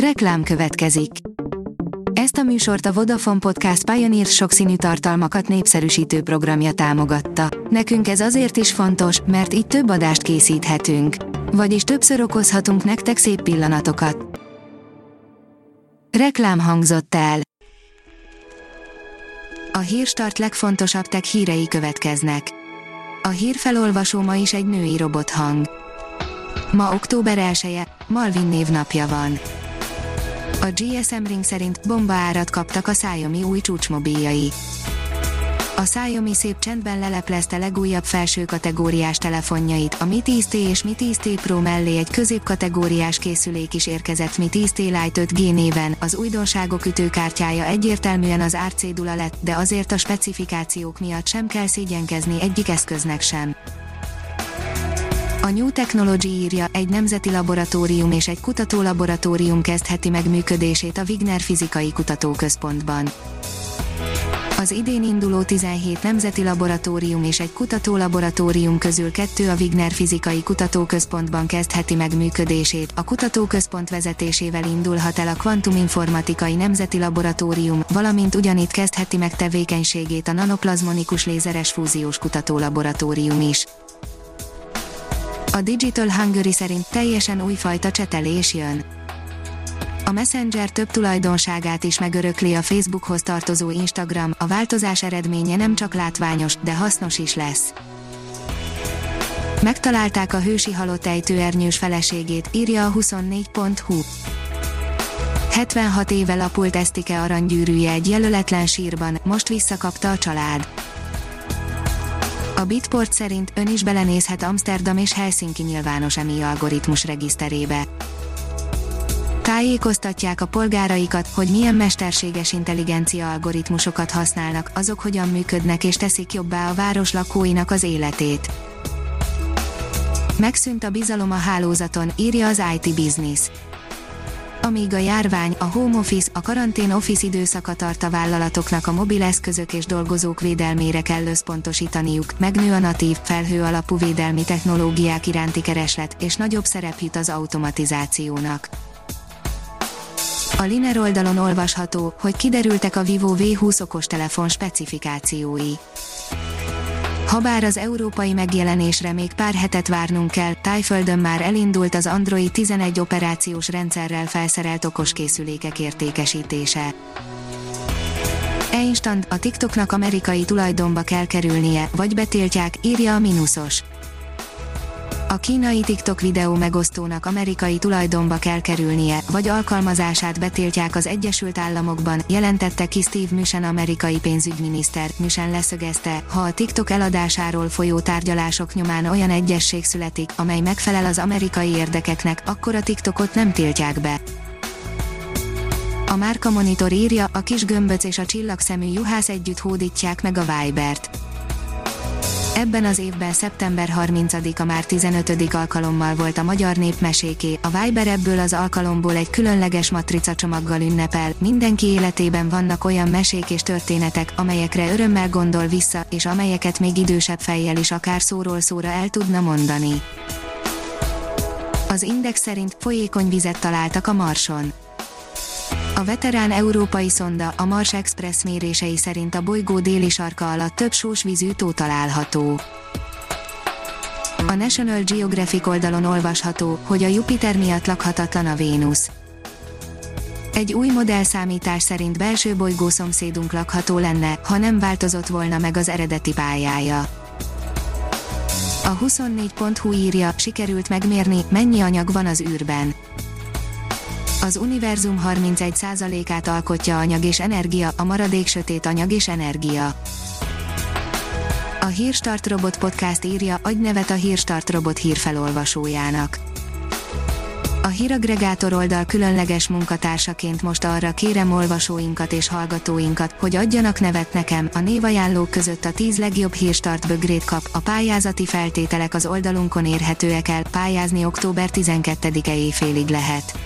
Reklám következik. Ezt a műsort a Vodafone Podcast Pioneer sokszínű tartalmakat népszerűsítő programja támogatta. Nekünk ez azért is fontos, mert így több adást készíthetünk. Vagyis többször okozhatunk nektek szép pillanatokat. Reklám hangzott el. A hírstart legfontosabb tech hírei következnek. A hírfelolvasó ma is egy női robothang. Ma október 1-e, Malvin névnapja van. A GSM Ring szerint bombaárat kaptak a Xiaomi új csúcsmobiljai. A Xiaomi szép csendben leleplezte legújabb felső kategóriás telefonjait, a Mi 10T és Mi 10T Pro mellé egy középkategóriás készülék is érkezett Mi 10T Lite 5G néven, az újdonságok ütőkártyája egyértelműen az árcédula lett, de azért a specifikációk miatt sem kell szégyenkezni egyik eszköznek sem. A New Technology írja, egy nemzeti laboratórium és egy kutatólaboratórium kezdheti meg működését a Wigner Fizikai Kutatóközpontban. Az idén induló 17 nemzeti laboratórium és egy kutatólaboratórium közül kettő a Wigner Fizikai Kutatóközpontban kezdheti meg működését. A kutatóközpont vezetésével indulhat el a Kvantuminformatikai Nemzeti Laboratórium, valamint ugyanitt kezdheti meg tevékenységét a Nanoplazmonikus Lézeres Fúziós Kutatólaboratórium is. A Digital Hungary szerint teljesen újfajta csetelés jön. A Messenger több tulajdonságát is megörökli a Facebookhoz tartozó Instagram, a változás eredménye nem csak látványos, de hasznos is lesz. Megtalálták a hősi halott ejtőernyős feleségét, írja a 24.hu. 76 éve lapult Esztike aranygyűrűje egy jelöletlen sírban, most visszakapta a család. A Bitport szerint ön is belenézhet Amsterdam és Helsinki nyilvános emi algoritmus regiszterébe. Tájékoztatják a polgáraikat, hogy milyen mesterséges intelligencia algoritmusokat használnak, azok hogyan működnek és teszik jobbá a város lakóinak az életét. Megszűnt a bizalom a hálózaton, írja az IT Business amíg a járvány, a home office, a karantén office időszaka tart a vállalatoknak a mobil eszközök és dolgozók védelmére kell összpontosítaniuk, megnő a natív, felhő alapú védelmi technológiák iránti kereslet, és nagyobb szerep jut az automatizációnak. A Liner oldalon olvasható, hogy kiderültek a Vivo V20 okostelefon specifikációi. Habár az európai megjelenésre még pár hetet várnunk kell, Tájföldön már elindult az Android 11 operációs rendszerrel felszerelt okoskészülékek értékesítése. E-instant, a TikToknak amerikai tulajdonba kell kerülnie, vagy betiltják, írja a Minusos. A kínai TikTok videó megosztónak amerikai tulajdonba kell kerülnie, vagy alkalmazását betiltják az Egyesült Államokban, jelentette ki Steve Mnuchin amerikai pénzügyminiszter. Mnuchin leszögezte, ha a TikTok eladásáról folyó tárgyalások nyomán olyan egyesség születik, amely megfelel az amerikai érdekeknek, akkor a TikTokot nem tiltják be. A Márka Monitor írja, a kis gömböc és a csillagszemű juhász együtt hódítják meg a Vibert. Ebben az évben szeptember 30-a már 15. alkalommal volt a Magyar Népmeséké, a Viber ebből az alkalomból egy különleges matrica csomaggal ünnepel, mindenki életében vannak olyan mesék és történetek, amelyekre örömmel gondol vissza, és amelyeket még idősebb fejjel is akár szóról szóra el tudna mondani. Az Index szerint folyékony vizet találtak a Marson. A veterán európai szonda, a Mars Express mérései szerint a bolygó déli sarka alatt több sós vízű tó található. A National Geographic oldalon olvasható, hogy a Jupiter miatt lakhatatlan a Vénusz. Egy új modellszámítás szerint belső bolygó szomszédunk lakható lenne, ha nem változott volna meg az eredeti pályája. A 24.hu írja, sikerült megmérni, mennyi anyag van az űrben az univerzum 31%-át alkotja anyag és energia, a maradék sötét anyag és energia. A Hírstart Robot Podcast írja, adj nevet a Hírstart Robot hírfelolvasójának. A híragregátor oldal különleges munkatársaként most arra kérem olvasóinkat és hallgatóinkat, hogy adjanak nevet nekem, a névajánlók között a 10 legjobb hírstart bögrét kap, a pályázati feltételek az oldalunkon érhetőek el, pályázni október 12-e éjfélig lehet.